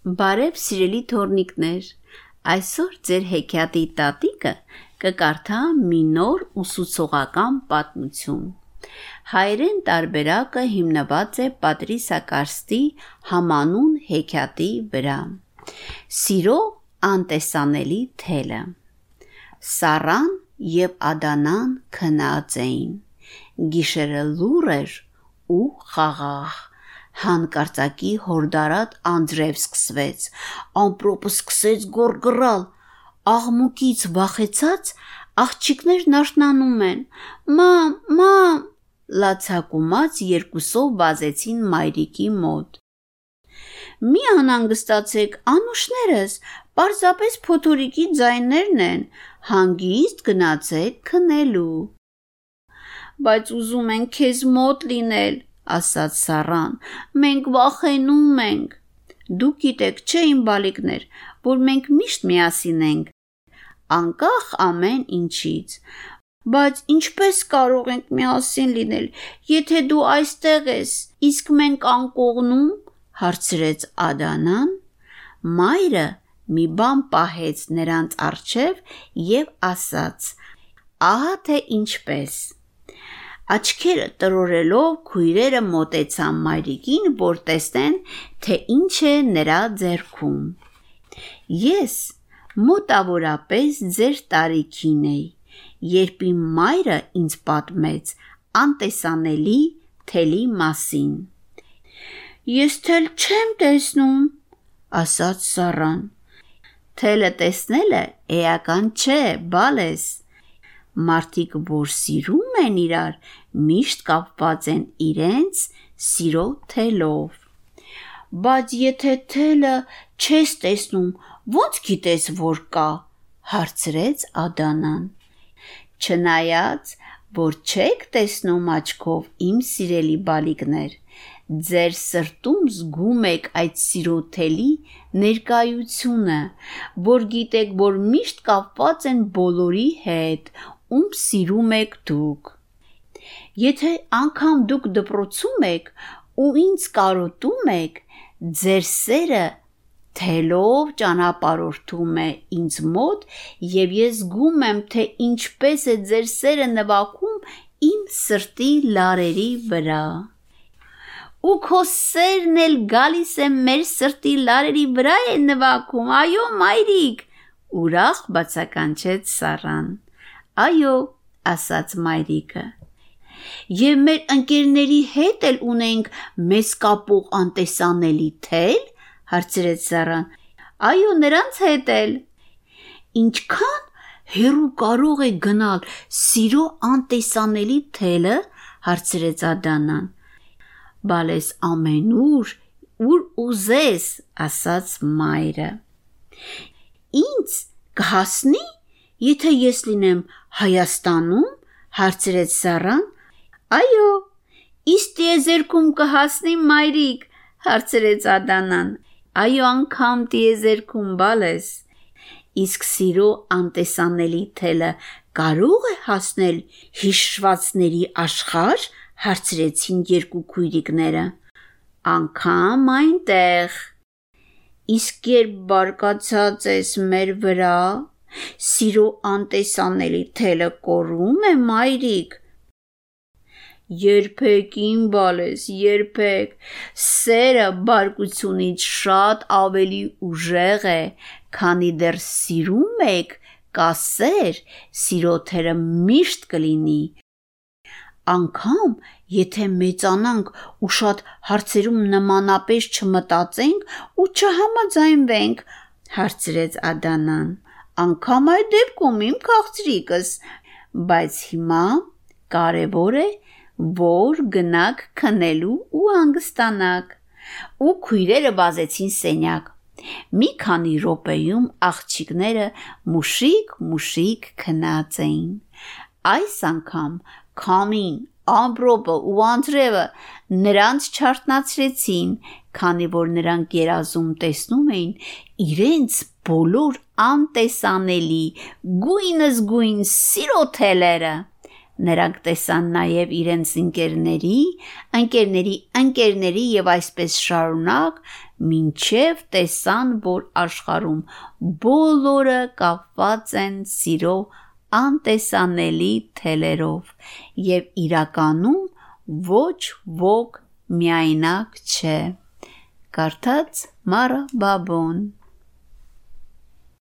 Բարև սիրելի թորնիկներ, այսօր ձեր հեքիաթի տատիկը կկարդա մի նոր ուսուցողական պատմություն։ Հայերեն տարբերակը հիմնված է Պատրիսակարստի համանուն հեքիաթի վրա։ Սիրո անտեսանելի թելը։ Սարան եւ Ադանան քնած էին։ Գիշերը լուր էր ու խաղաղ հանկարծակի հորդարատ անձրև սկսվեց, ամպրոպը սկսեց գորգռալ, աղմուկից վախեցած աղջիկներն արթնանում են, մամ, մամ, լացակումած երկուսով վազեցին մայրիկի մոտ։ Մի անանգստացեք, անուշներս, պարզապես փոթորիկի ձայներն են, հանգիստ գնացեք քնելու։ Բայց ուզում են քեզ մոտ լինել, ասաց Սառան։ Մենք վախենում ենք։ Դուք գիտեք, չէ՞ իմ բալիկներ, որ մենք միշտ միասին ենք, անկախ ամեն ինչից։ Բայց ինչպես կարող ենք միասին լինել, եթե դու այստեղ ես, իսկ մենք անկողնում, հարցրեց Ադանան։ Մայրը մի բան պահեց նրանց առջև եւ ասաց. Ահա թե ինչպես Աչքերը տրորելով քույրերը մոտեցան մայրիկին, որ տեսնեն, թե ինչ է նրա ձեռքում։ Ես մոտավորապես ձեր տարիքին էի, երբ իմ մայրը ինձ պատմեց անտեսանելի թելի մասին։ Ես թել չեմ տեսնում, ասաց Սառան։ Թելը տեսնելը էական չէ, բալես Մարդիկ, որ սիրում են իրար, միշտ կապված են իրենց սիրո թելով։ Բայց եթե թելը չես տեսնում, ո՞նց գիտես, որ կա, հարցրեց Ադանան։ Չնայած, որ չեք տեսնում աչքով իմ սիրելի բալիկներ, ձեր սրտում զգում եք այդ սիրո թելի ներկայությունը, որ գիտեք, որ միշտ կապված են բոլորի հետ, ում սիրում եք դուք։ Եթե անգամ դուք դպրոցում եք ու ինձ կարոտում եք, ձեր սերը թելով ճանապարհորդում է ինձ մոտ եւ ես զգում եմ, թե ինչպես է ձեր սերը նվագում իմ սրտի լարերի վրա։ Ու քո սերն էլ գալիս է մեր սրտի լարերի վրա է նվագում, այո, մայրիկ, ուրախ բացականչեց Սառան։ Այո, ասաց մայրիկը։ Եվ մեր ընկերների հետ էլ ունենք մեզ կապող անտեսանելի թել, հարցրեց Սառան։ Այո, նրանց հետ էլ։ Ինչքան հերու կարող է գնալ սիրո անտեսանելի թելը, հարցրեց Ադանան։ Բալես ամենուր, ուր ուզես, ասաց մայրը։ Ինչ կհասնի, եթե ես լինեմ Հայաստանում, հարցրեց Սառան։ Այո, իսկ տիեզերքում կհասնի մայրիկ, հարցրեց Ադանան։ Այո, անգամ տիեզերքում բալես։ Իսկ սիրո անտեսանելի թելը կարող է հասնել հիշվածների աշխարհ, հարցրեցին երկու քույրիկները։ Անկամ այնտեղ։ Իսկ երբ բարկացած ես մեր վրա, Սիրո անտեսանելի թելը կորում է, մայրիկ։ Երբեք իմ բալես, երբեք։ Սերը բարկությունից շատ ավելի ուժեղ է, քանի դեռ սիրում եք, կասեր, սիրո թերը միշտ կլինի։ Անկամ եթե մեծանանք ու շատ հարցերում նմանապես չմտածենք ու չհամաձայնվենք, հարցրեց Ադանան անգամ այդ դեպքում իմ քաղցրիկս, բայց հիմա կարևոր է, որ գնաք քնելու ու հանգստանաք։ Ու քույրերը վազեցին սենյակ։ Մի քանի րոպեում աղջիկները մուշիկ-մուշիկ քնած էին։ Այս անգամ քամին, ամպրոպը ու անձրևը նրանց չարտնացրեցին, քանի որ նրանք երազում տեսնում էին իրենց բոլոր անտեսանելի գույնս գույն սիրո թելերը։ Նրանք տեսան նաև իրենց ընկերների, ընկերների, ընկերների եւ այսպես շարունակ մինչև տեսան, որ աշխարում բոլորը կապված են սիրով անտեսանելի թելերով եւ իրականում ոչ ոք միայնակ չէ։ Կարդաց Մարա Բաբոն